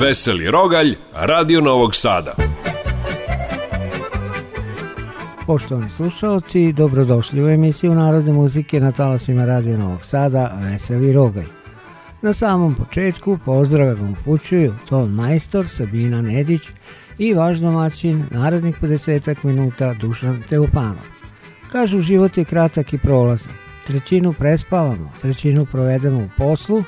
Veseli Rogalj, Radio Novog Sada. Poštovani slušalci, dobrodošli u emisiju Narodne muzike na talasima Radio Novog Sada, Veseli Rogalj. Na samom početku pozdrave vam upućuju Ton Majstor, Sabina Nedić i vaš domaćin narednih 50 minuta Dušan Teopanov. Kažu život je kratak i prolazan. Trećinu prespavamo, trećinu provedemo u poslu,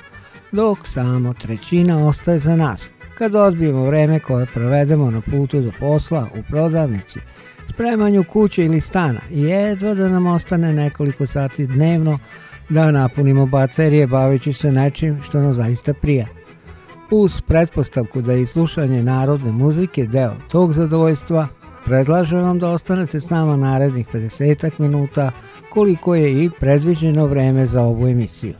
dok samo trećina ostaje za nas – kad odbijemo vreme koje provedemo na putu do posla, u prodavnici, spremanju kuće ili stana i jedva da nam ostane nekoliko sati dnevno da napunimo baterije baveći se nečim što nam zaista prija. Uz pretpostavku da je slušanje narodne muzike deo tog zadovoljstva, predlažem vam da ostanete s nama narednih 50 minuta koliko je i predviđeno vreme za ovu emisiju.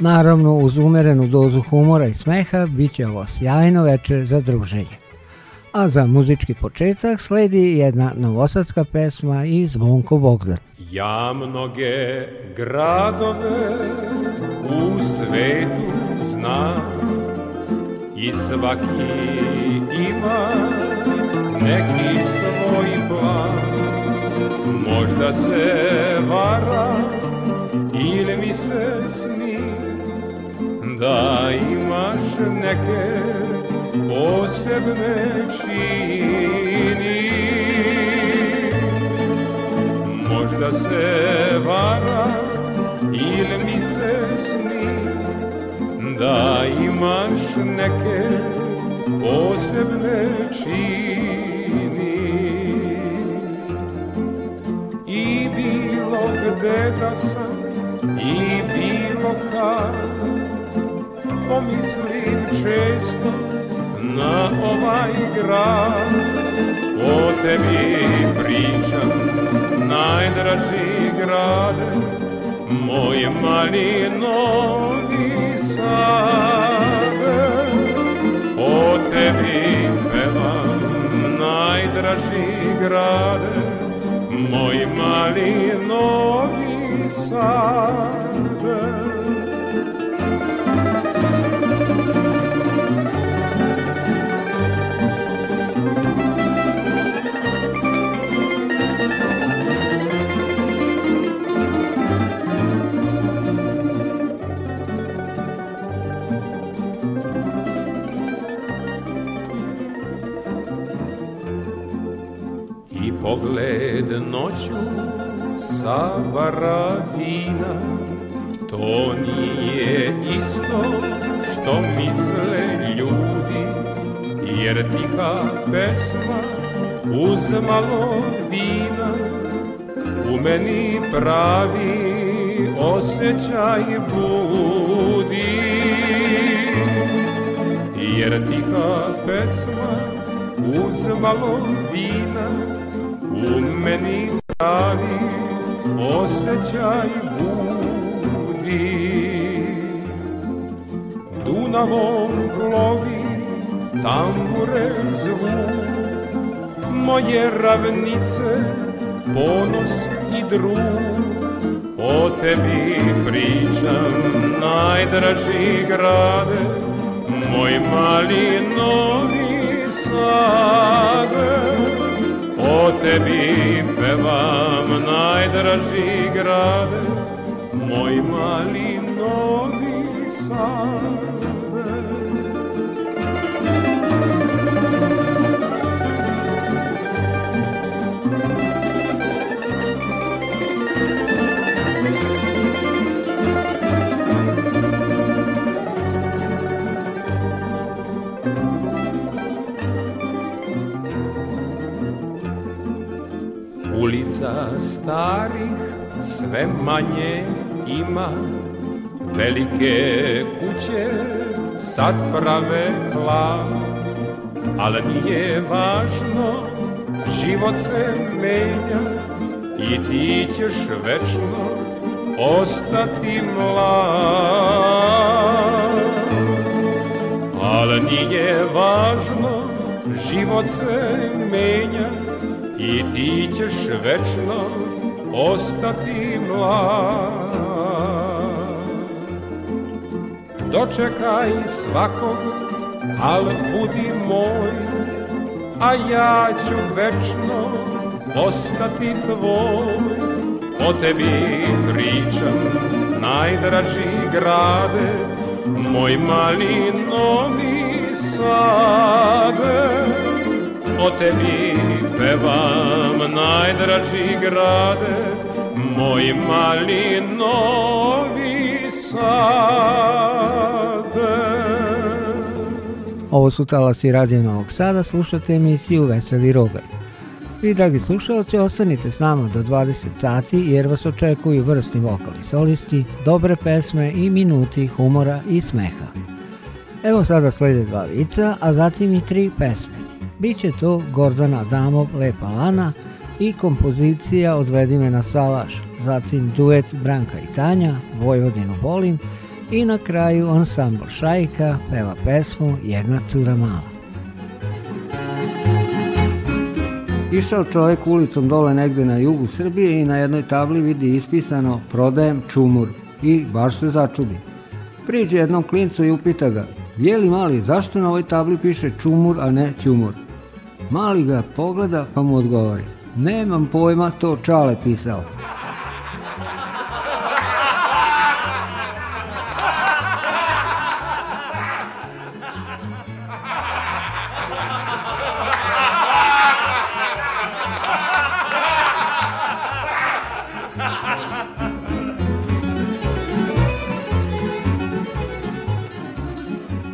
Naravno, uz umerenu dozu humora i smeha, bit će ovo sjajno večer za druženje. A za muzički početak sledi jedna novosadska pesma iz Zvonko Bogdan. Ja mnoge gradove u svetu znam i svaki ima neki svoj plan. Možda se vara ili mi se sni da imaš neke posebne čini Možda se vara ili mi se sni Da imaš neke posebne čini I bilo gde da sam i bilo kad pomislim često na ovaj grad O tebi pričam, najdraži grade Moj mali novi sad O tebi pevam, najdraži grade Moj mali novi sad pogled noću sa varavina To nije isto što misle ljudi Jer tiha pesma uz malo vina U meni pravi osjećaj budi Jer tiha pesma uz malo vina U meni pravi osjećaj budi Dunavom plovi tambure zvuk Moje ravnice ponos i drug O tebi pričam najdraži grade Moj mali novi sade O tebi pevam najdraži grade, moj mali novi sad. starih sve manje ima Velike kuće sad prave hlad Ali nije važno, život se menja I ti ćeš večno ostati mlad Ali nije važno, život se menja I ti ćeš večno ostati mlad Dočekaj svakog, al budi moj A ja ću večno ostati tvoj O tebi pričam, najdraži grade Moj mali novi sade o tebi pevam najdraži grade moj mali novi sade Ovo su talasi Radio Novog Sada, slušate emisiju Veseli Rogar. Vi, dragi slušalci, ostanite s nama do 20 sati jer vas očekuju vrsni vokali solisti, dobre pesme i minuti humora i smeha. Evo sada slede dva vica, a zatim i tri pesme. Biće to Gordana Damov, Lepa Lana i kompozicija od na Salaš, zatim duet Branka i Tanja, Vojvodinu volim i na kraju ansambl Šajka peva pesmu Jedna cura mala. Išao čovjek ulicom dole negde na jugu Srbije i na jednoj tabli vidi ispisano prodajem čumur i baš se začudi. Priđe jednom klincu i upita ga, jeli mali, zašto na ovoj tabli piše čumur, a ne ćumur? Mali ga pogleda pa mu odgovori. Nemam pojma, to Čale pisao.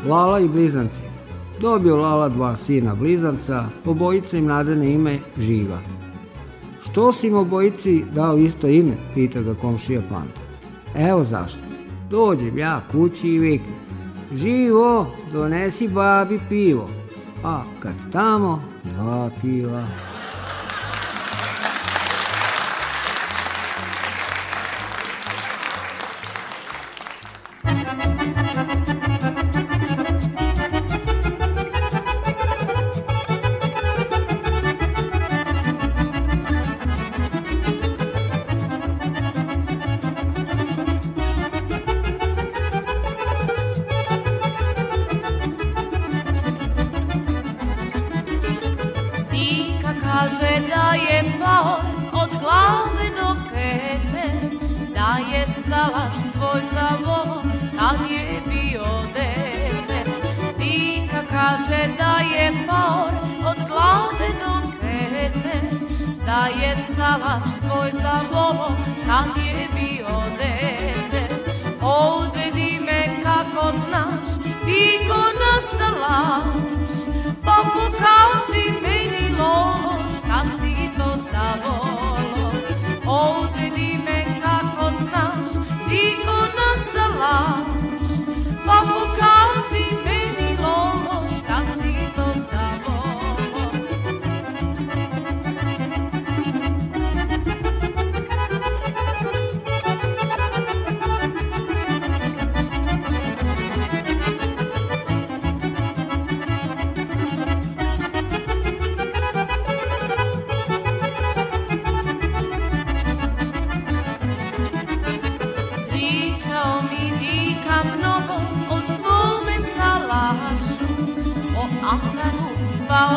Lala i blizanci. Dobio Lala dva sina blizanca, obojica im nadane ime Živa. Što si im obojici dao isto ime, pita ga komšija Panta. Evo zašto. Dođem ja kući i viknem. Živo, donesi babi pivo. A kad tamo, dva piva.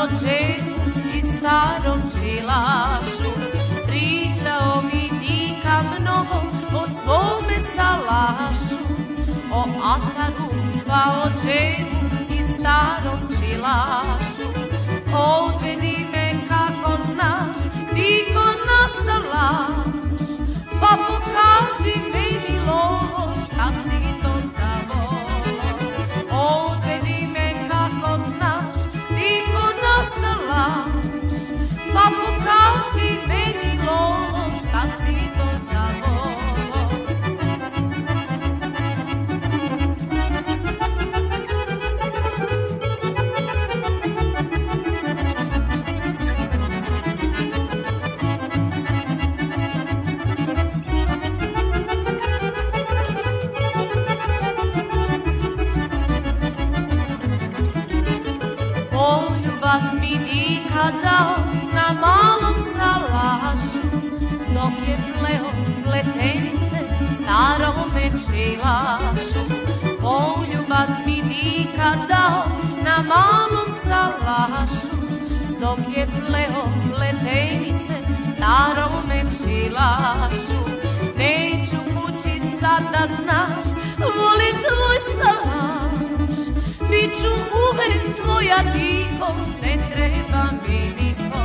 noći i starom čilašu Pričao mi dika mnogo o svome salašu O ataru pa o dževu i starom čilašu Odvedi me kako znaš diko na salaš Pa pokaži meni lovo malom salašu Dok je pleo pletenice starom mečilašu Neću kući sad da znaš, volim tvoj salaš Biću uvek tvoja divo, ne treba mi niko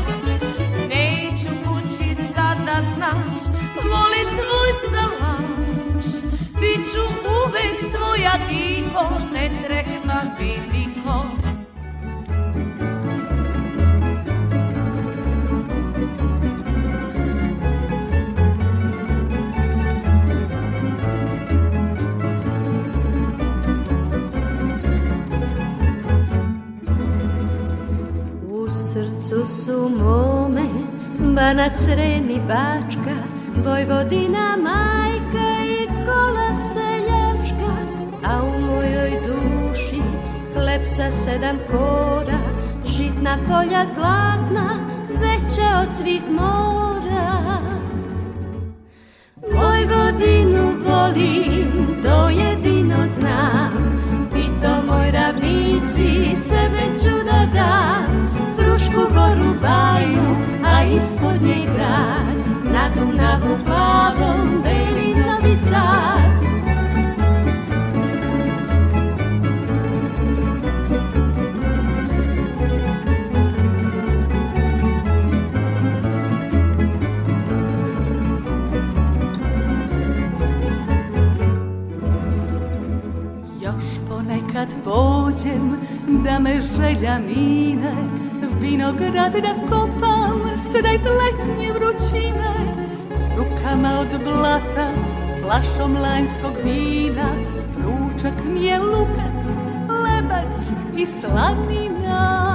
Neću kući sad da znaš, volim tvoj salaš Biću uvek tvoja divo, ne treba mi niko Doma na cremi bačka, Vojvodina majka i kola seljačka, a u mojoj duši hleb sa sedam kora, žitna polja zlatna, veća od svih mora. Vojvodinu volim, to jedino znam, i to moj ravnici, sebe ću da dam, ispod nje grad, na Dunavu plavom beli novi sad. kad pođem da me želja mine vinograd da dajte letnje vrućine S rukama od blata, plašom lanjskog vina Ručak mi je lukac, lebac i slanina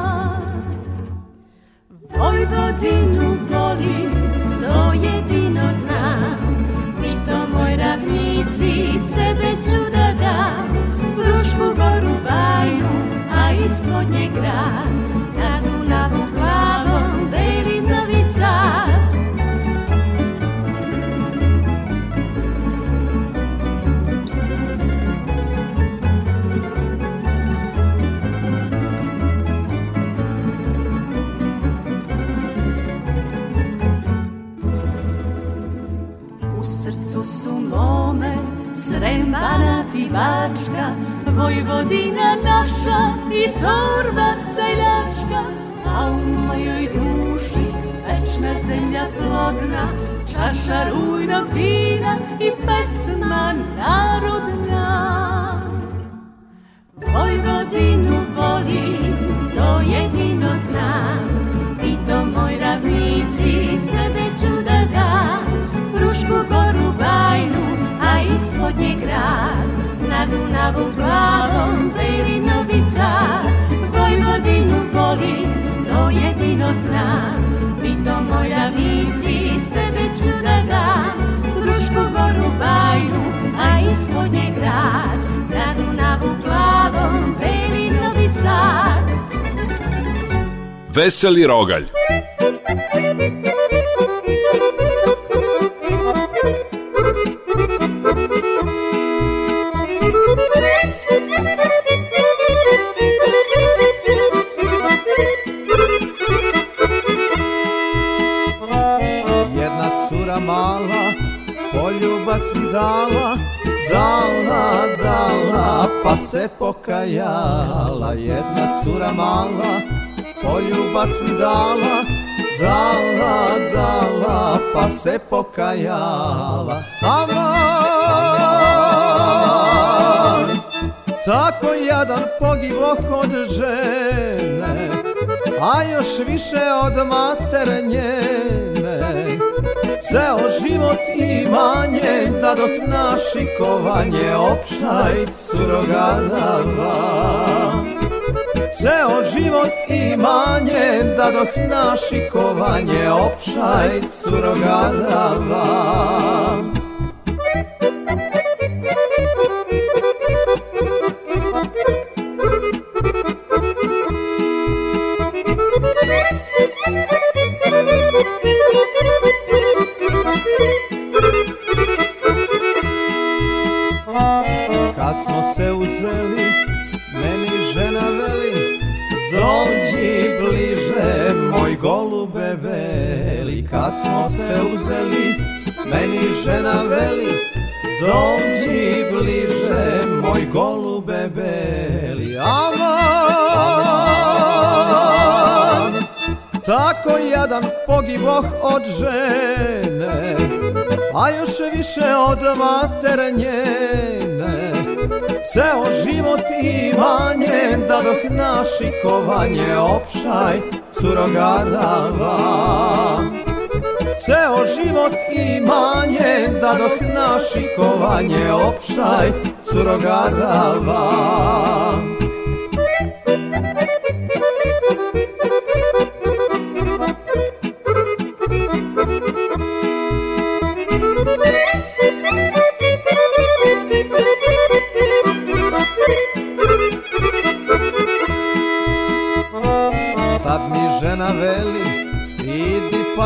i Bačka, Vojvodina naša i torba seljačka, a u mojoj duši večna zemlja plodna, čaša rujnog vina i pesma narodna. Vojvodinu volim, to jedino znam, i to moj ravnici sebe ću da dam, Frušku goru bajnu, a ispod nje grad, na Dunavu plavom plili novi sad Vojvodinu voli to jedino znam Pito moj ravnici sebe ću da dam Frušku goru bajnu, a ispod nje grad Na Dunavu plavom plili novi sad Veseli rogalj dala, dala, dala, pa se pokajala jedna cura mala, poljubac mi dala, dala, dala, pa se pokajala. Aman, tako jadan pogiboh od žene, a još više od mater njene. Ceo život imanje da dok naši kovanje Opšaj curogadava Ceo život imanje da dok naši kovanje Opšaj curogadava golube beli Kad smo se uzeli, meni žena veli Dođi bliže, moj golube beli Aman, tako jedan pogiboh od žene A još više od mater njene Ceo život i da dadoh naši kovanje običaj curogadava Ceo život i manje da dok naši kovanje opšaj curogadava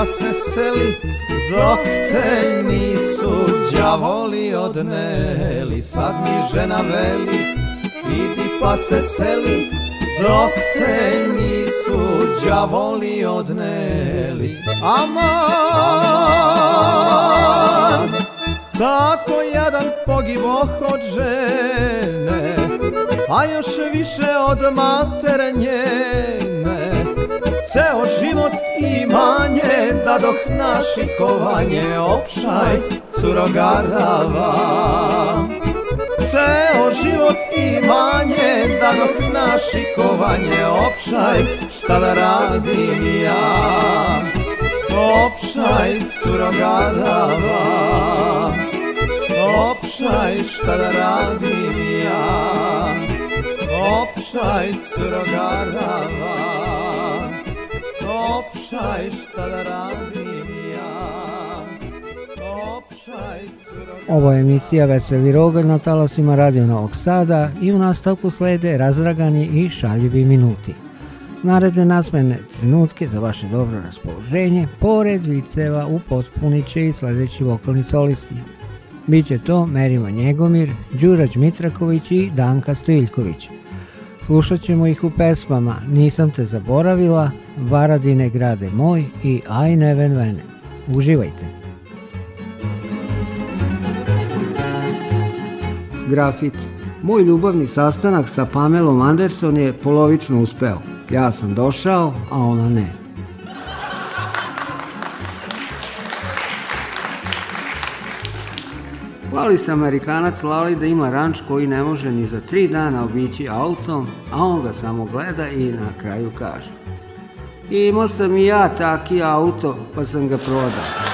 pa se seli Dok te nisu đavoli odneli Sad mi žena veli Idi pa se seli Dok te nisu đavoli odneli Aman Tako jadan pogiboh od žene A još više od matere njene ceo život i manje da doh naši kovanje opšaj curogarava ceo život i manje da doh naši kovanje opšaj šta da radim ja opšaj curogarava opšaj šta da radim ja opšaj curogarava Opšaj, šta da radim ja? Ovo je emisija Veseli Rogalj na talasima Radio Novog Sada i u nastavku slede razragani i šaljivi minuti. Naredne nasmene trenutke za vaše dobro raspoloženje, pored viceva u će i sledeći vokalni solisti. Biće to Merima Njegomir, Đurađ Mitraković i Danka Stojiljković. Slušat ćemo ih u pesmama Nisam te zaboravila, Varadine grade moj i Aj neven vene. Uživajte! Grafit Moj ljubavni sastanak sa Pamelom Anderson je polovično uspeo. Ja sam došao, a ona ne. Hvali se Amerikanac Lali da ima ranč koji ne može ni za tri dana obići autom, a on ga samo gleda i na kraju kaže. Imao sam i ja taki auto, pa sam ga prodao.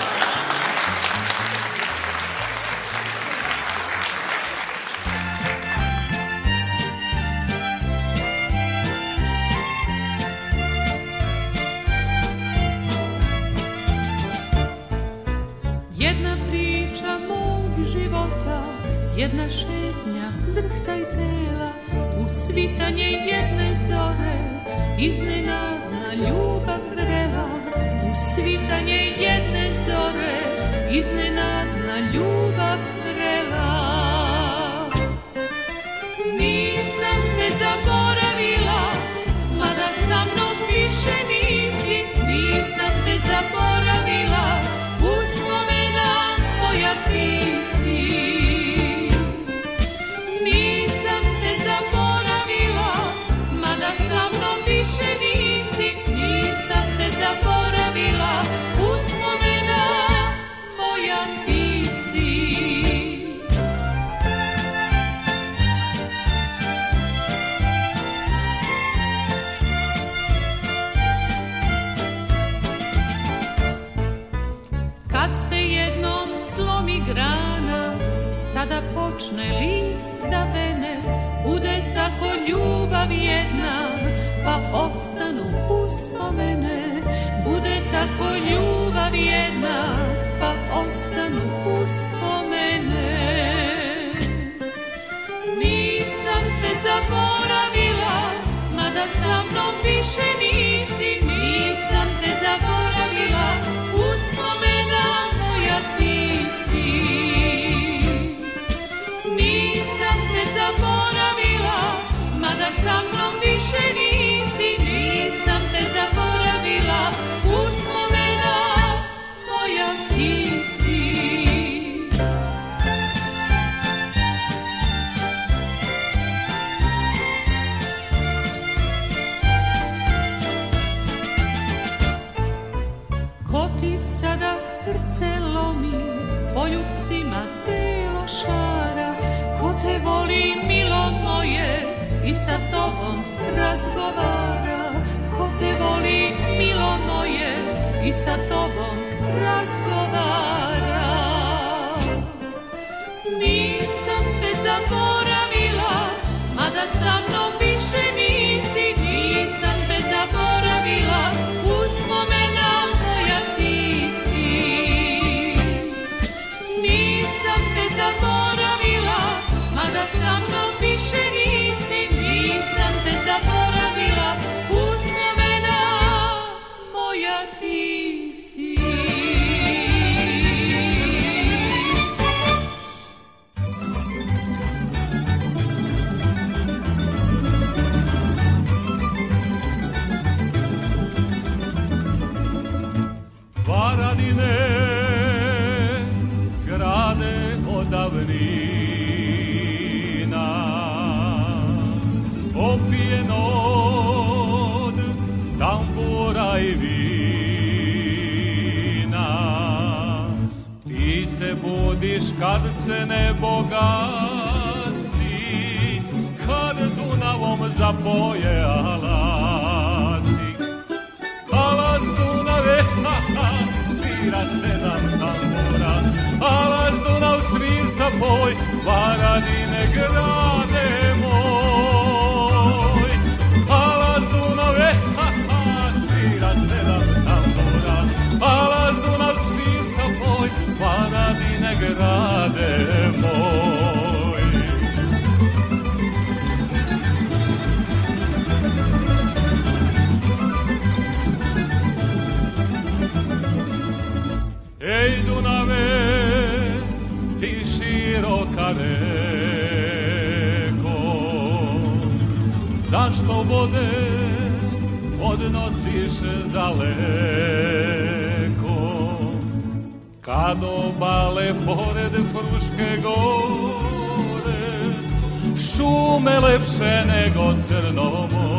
razgovara Ko te voli, milo moje, i sa to kad se ne bogasi, kad Dunavom zapoje alasi. Alas Dunave, ha, ha, svira sedam tambora, alas Dunav svirca boj, Varadine grade, vode odnosiš daleko Kad obale pored Fruške gore Šume lepše nego Crnomor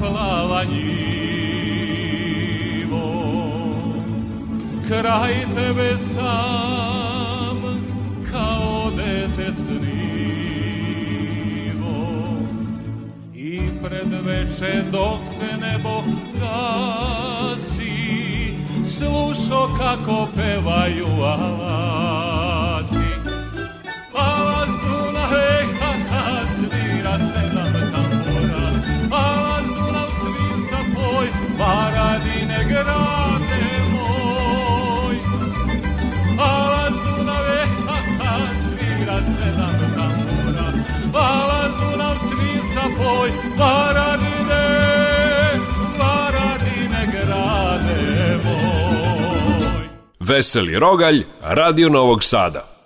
plava njivo Kraj tebe sam kao dete snivo I pred veče dok se nebo gasi Slušo kako pevaju alaj moj Varadine, Varadine grade moj. Veseli Rogalj, Radio Novog Sada.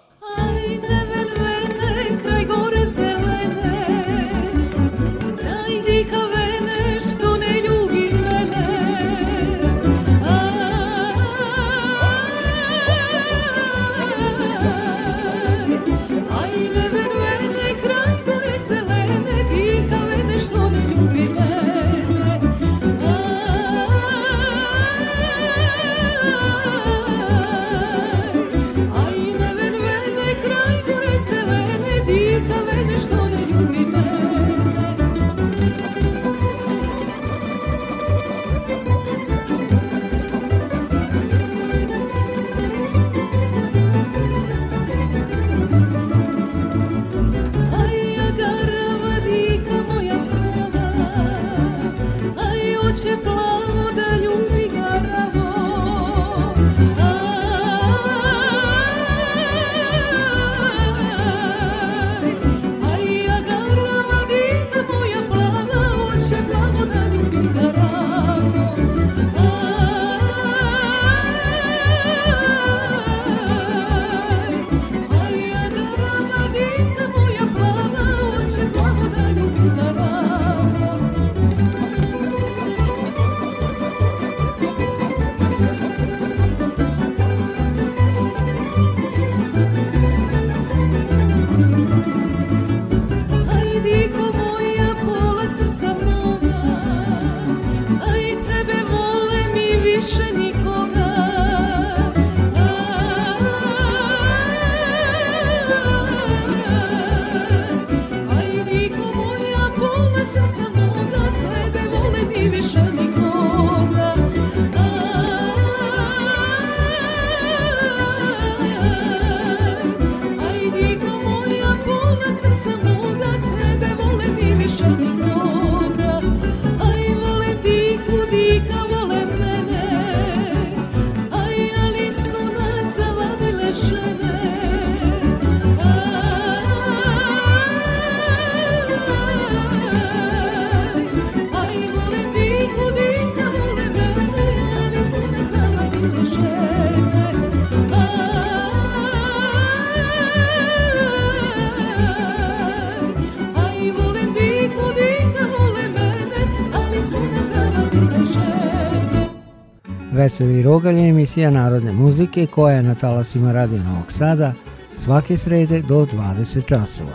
Blesavi rogalj je emisija narodne muzike koja je na talasima Radio Novog Sada svake srede do 20 časova.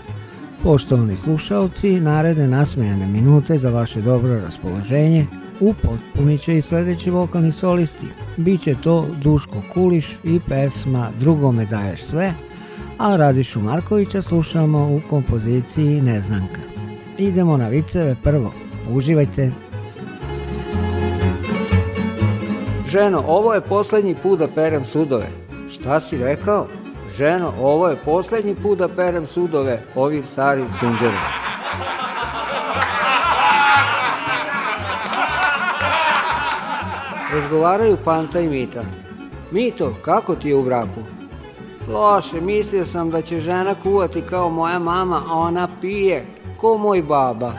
Poštovani slušalci, naredne nasmejane minute za vaše dobro raspoloženje upotpunit će i sljedeći vokalni solisti. Biće to Duško Kuliš i pesma Drugome daješ sve, a Radišu Markovića slušamo u kompoziciji Neznanka. Idemo na viceve prvo. Uživajte! Ženo, ovo je poslednji put da perem sudove. Šta si rekao? Ženo, ovo je poslednji put da perem sudove ovim starim sunđerima. Razgovaraju Panta i Mita. Mito, kako ti je u braku? Loše, mislio sam da će žena kuvati kao moja mama, a ona pije, ko moj baba.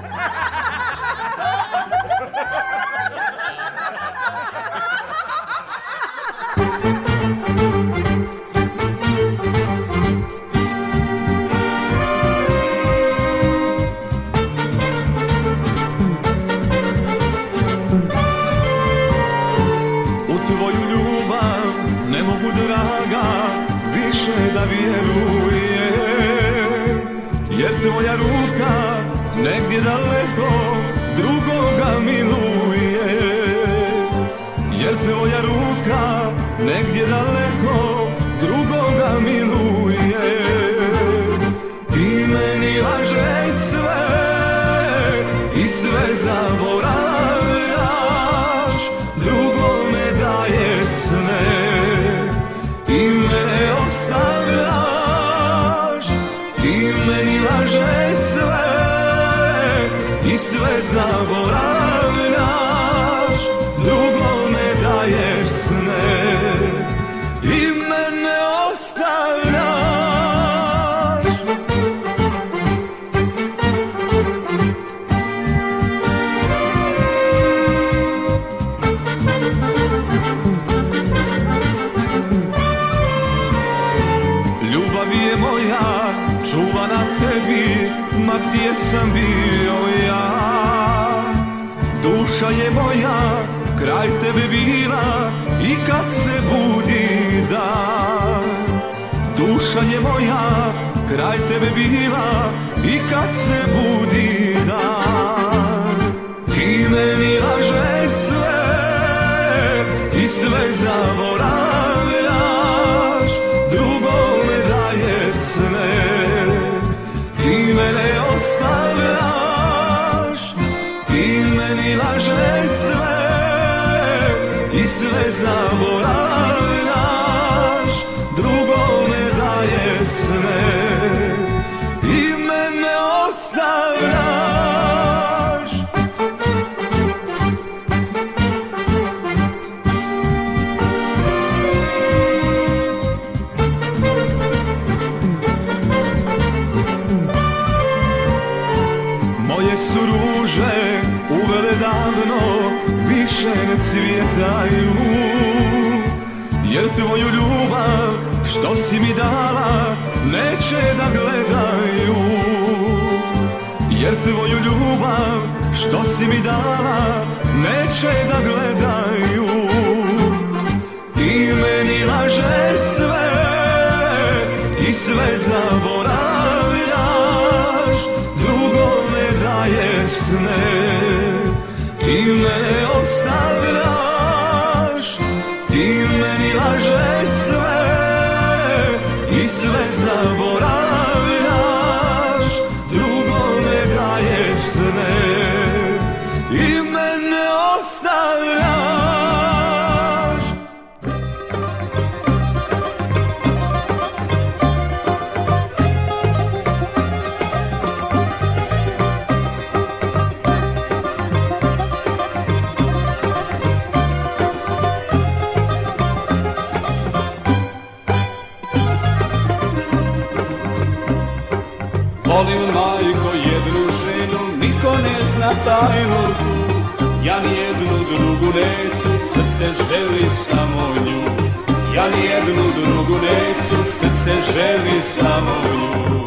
jesam bio ja Duša je moja, kraj tebe bila i kad se budi da Duša je moja, kraj tebe bila i kad se budi da Ti meni lažeš sve i sve zaboraviš zaborav ne cvjetaju Jer tvoju ljubav što si mi dala neće da gledaju Jer tvoju ljubav što si mi dala neće da gledaju Ti meni laže sve i sve zaboravljaš Drugome daješ sne mene obstavljaš Ti meni lažeš sve I sve zaboraviš na tajnu tu Ja nijednu drugu neću, srce želi samo nju Ja nijednu drugu neću, srce želi samo nju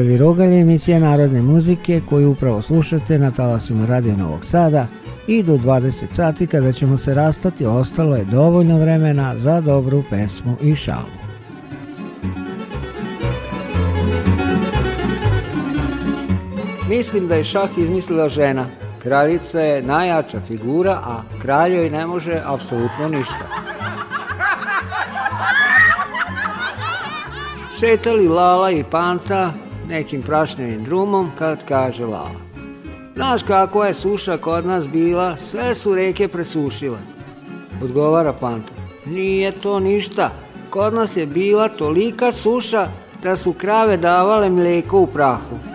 Glasovi rogalje emisija narodne muzike koju upravo slušate na talasima Radio Novog Sada i do 20 sati kada ćemo se rastati ostalo je dovoljno vremena za dobru pesmu i šalu. Mislim da je šah izmislila žena. Kraljica je najjača figura, a kraljoj ne može apsolutno ništa. Šetali Lala i Panta nekim prašnjavim drumom kad kaže lava. Znaš kako je suša kod nas bila, sve su reke presušile. Odgovara Panto. Nije to ništa. Kod nas je bila tolika suša da su krave davale mleko u prahu.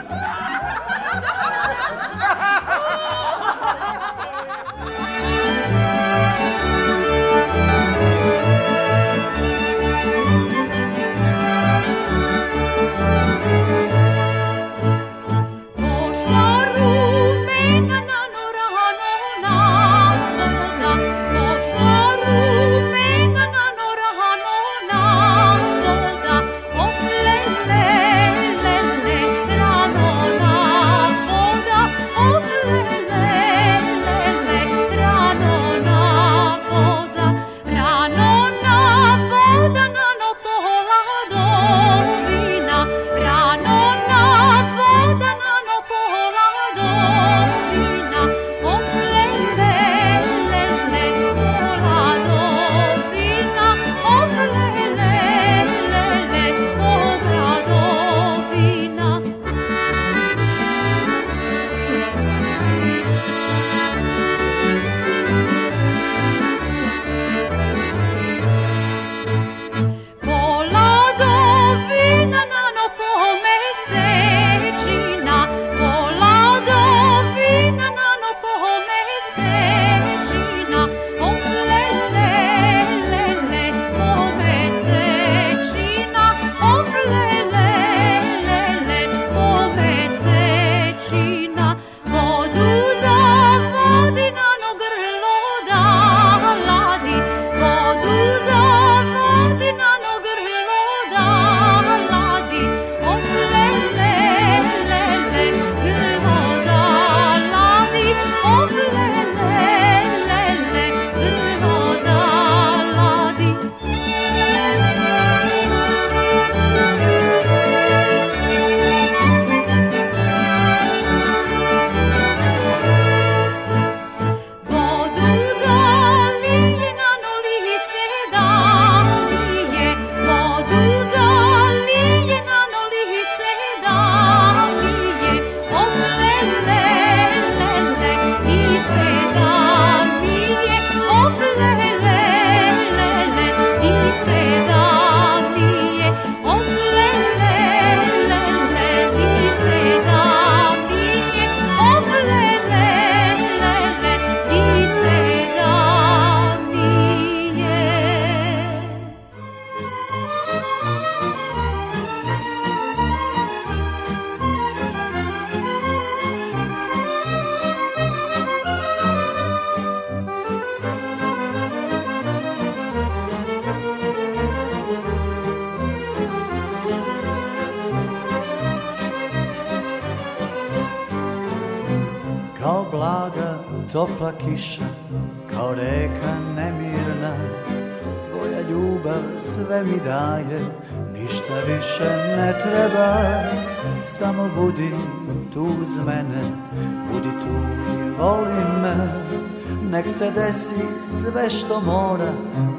se desi sve što mora,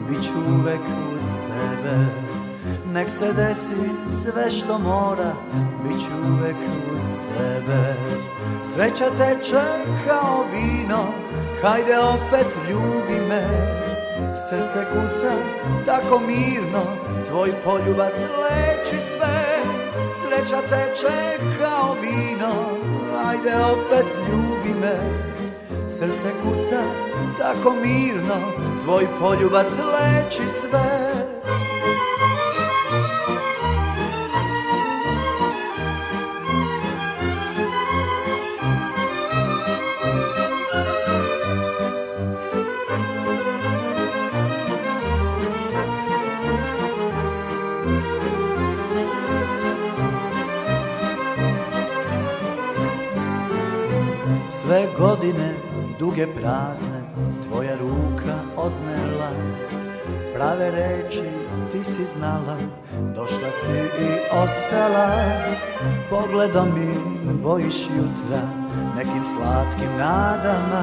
bit ću uvek uz tebe. Nek se desi sve što mora, bit ću uvek uz tebe. Sreća teče kao vino, hajde opet ljubi me. Srce kuca tako mirno, tvoj poljubac leči sve. Sreća teče kao vino, hajde opet ljubi me. Srce kuca tako mirno Tvoj poljubac leči sve sve godine duge prazne tvoja ruka odnela Prave reči ti si znala, došla si i ostala Pogledom mi bojiš jutra, nekim slatkim nadama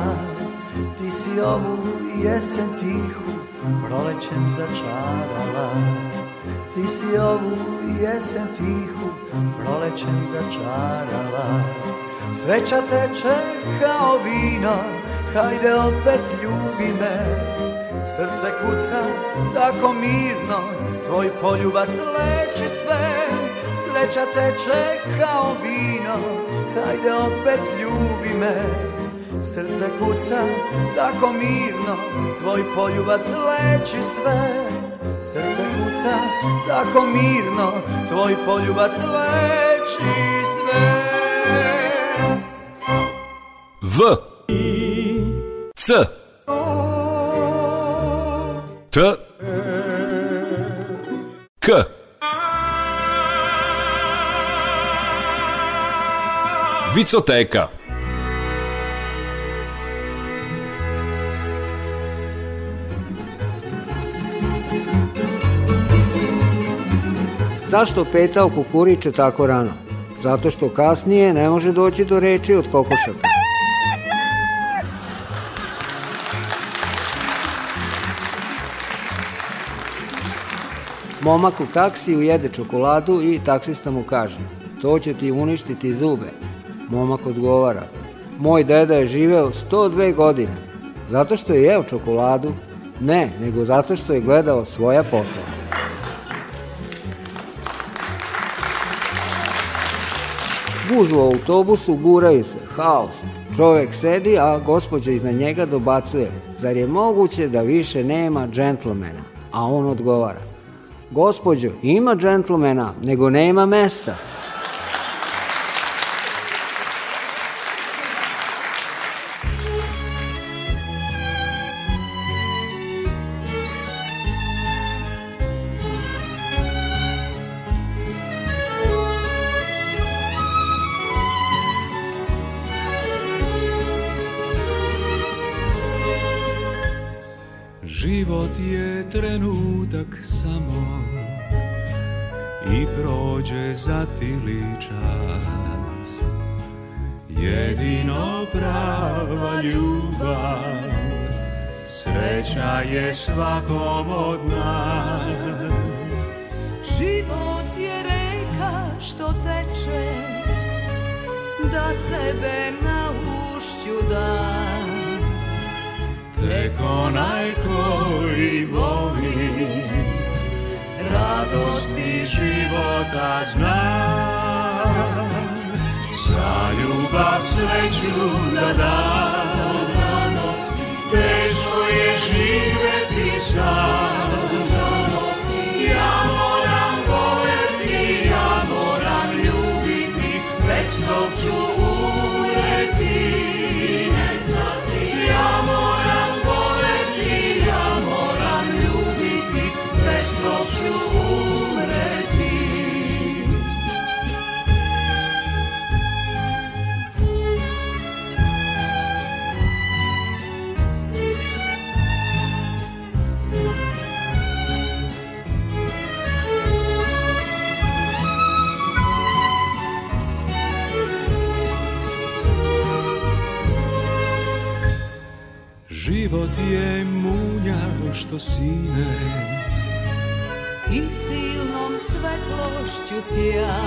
Ti si ovu jesen tihu, prolećem začarala Ti si ovu jesen tihu, prolećem začarala Sreća teče kao vino, hajde opet ljubi me Srce kuca tako mirno, tvoj poljubac leči sve Sreća teče kao vino, hajde opet ljubi me Srce kuca tako mirno, tvoj poljubac leči sve Srce kuca tako mirno, tvoj poljubac leči sve V C T K Vicoteka Zašto petao kukuriče tako rano? Zato što kasnije ne može doći do reči od kokošaka. Momak u taksiju jede čokoladu i taksista mu kaže To će ti uništiti zube. Momak odgovara Moj deda je živeo 102 godine. Zato što je jeo čokoladu? Ne, nego zato što je gledao svoja posla. Gužu u autobusu, guraju se, haos. Čovek sedi, a gospođa iznad njega dobacuje. Zar je moguće da više nema džentlmena? A on odgovara. Gospodjo, ima džentlmena, nego nema mesta. da sebe na ušću da Tek onaj koji voli i života zna Za ljubav sreću da da Teško je živeti sam vodi je munja što sine I silnom svetlošću sja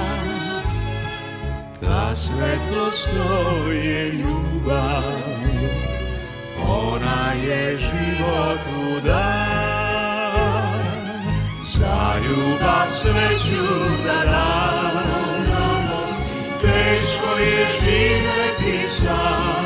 Ta svetlost to je ljubav Ona je život u dan Za da ljubav sreću da dam Teško je živeti sam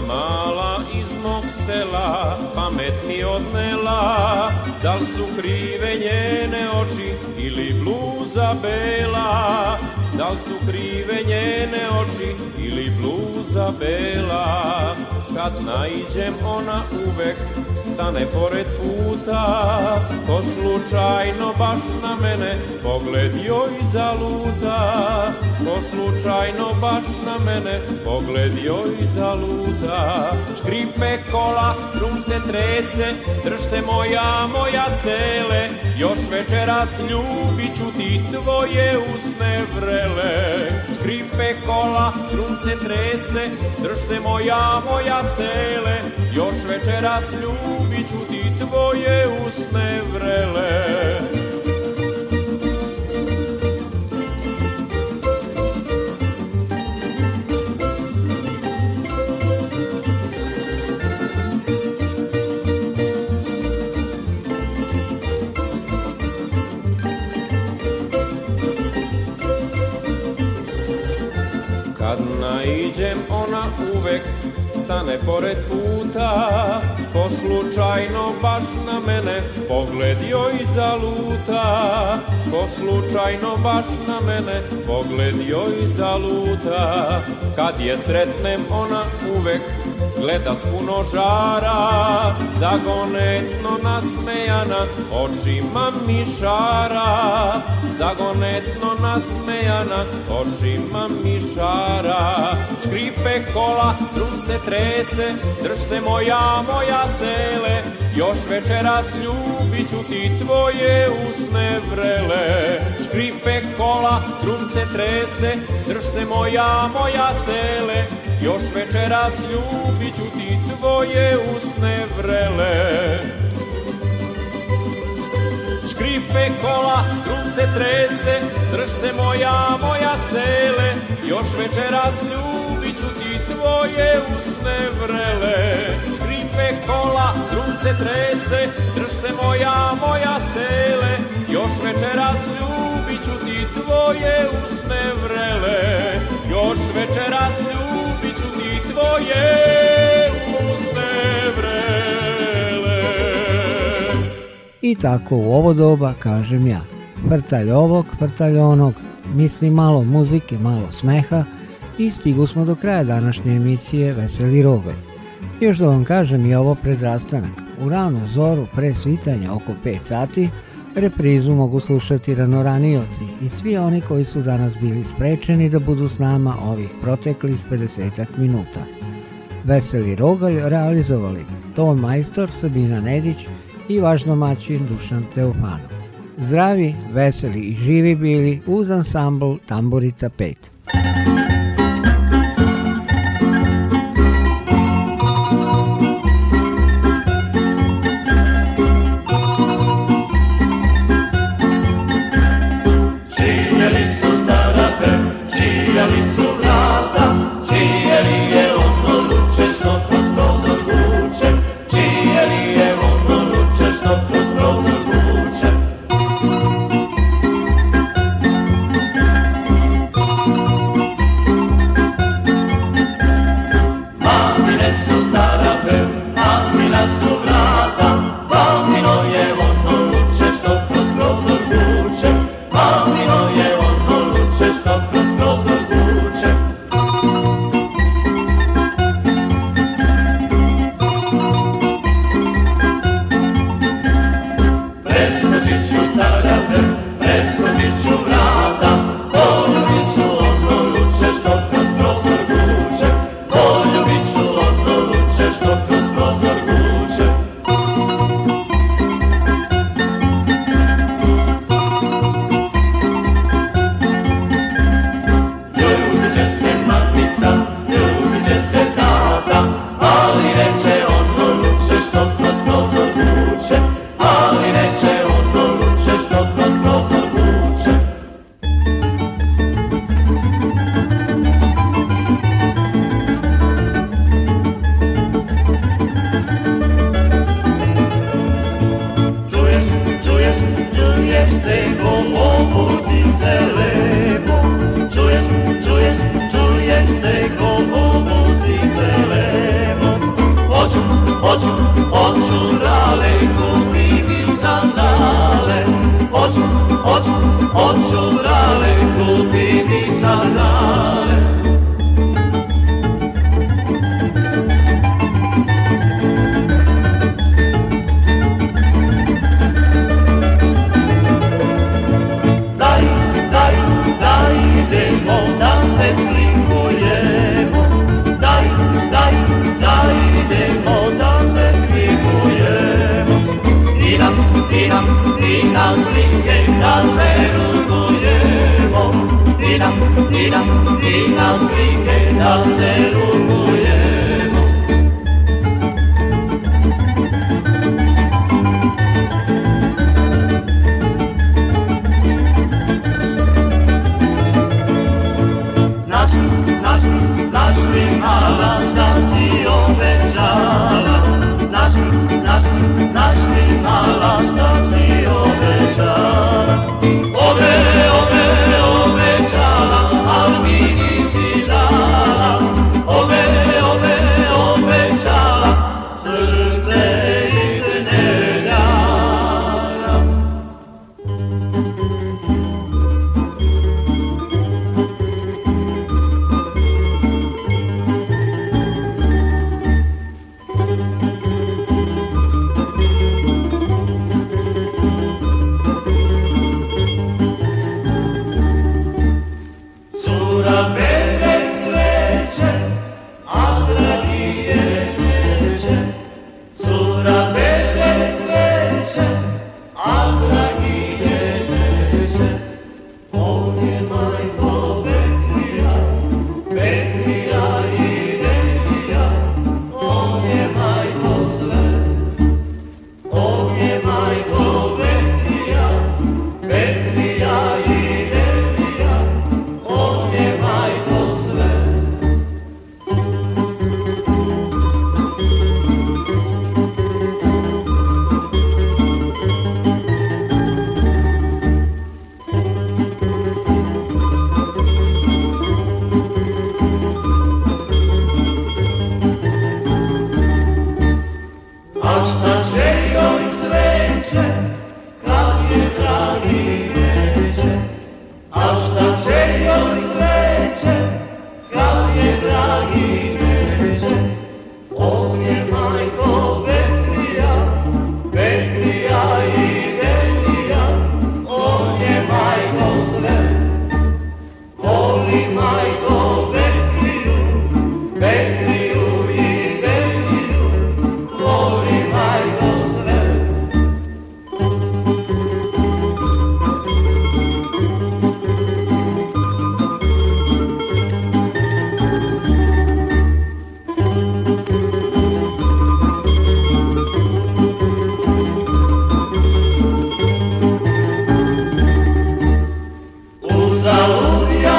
mala iz mog sela pamet mi odnela da li su krive njene oči ili bluza bela da li su krive njene oči ili bluza bela kad najđem ona uvek stane pored puta Ko slučajno baš na mene pogledio i zaluta Ko slučajno baš na mene pogledio i zaluta Škripe kola, drum se trese, drž se moja, moja sele Još večeras ljubit ću ti tvoje usne vrele Škripe kola, drum se trese, drž se moja, moja sele Još večeras ljubit biću ti tvoje usne vrele Kad naiđem ona uvek stane pored puta Ko slučajno baš na mene pogledio i zaluta Ko slučajno baš na mene pogledio i zaluta Kad je sretnem ona uvek gleda s puno žara Zagonetno nasmejana očima mi šara zagonetno nasmejana očima mišara škripe kola, drum se trese drž se moja, moja sele još večeras ljubit ću ti tvoje usne vrele škripe kola, drum se trese drž se moja, moja sele još večeras ljubit ću ti tvoje usne vrele Škripe kola, krum se trese, drž se moja, moja sele, još večeras ljubit ću ti tvoje usne vrele. Škripe kola, krum se trese, drž se moja, moja sele, još večeras ljubit ću ti tvoje usne vrele, još večeras ljubit ću ti tvoje I tako u ovo doba, kažem ja, vrtalj ovog, vrtalj onog, misli malo muzike, malo smeha i stigu smo do kraja današnje emisije Veseli Rogoj. Još da vam kažem i ovo predrastanak. U ranu zoru pre svitanja oko 5 sati reprizu mogu slušati ranoranioci i svi oni koji su danas bili sprečeni da budu s nama ovih proteklih 50 minuta. Veseli Rogalj realizovali Ton Majstor, Sabina Nedić, i vaš domaćin Dušan Teofanov. Zdravi, veseli i živi bili uz ansambl Tamburica 5.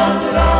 no.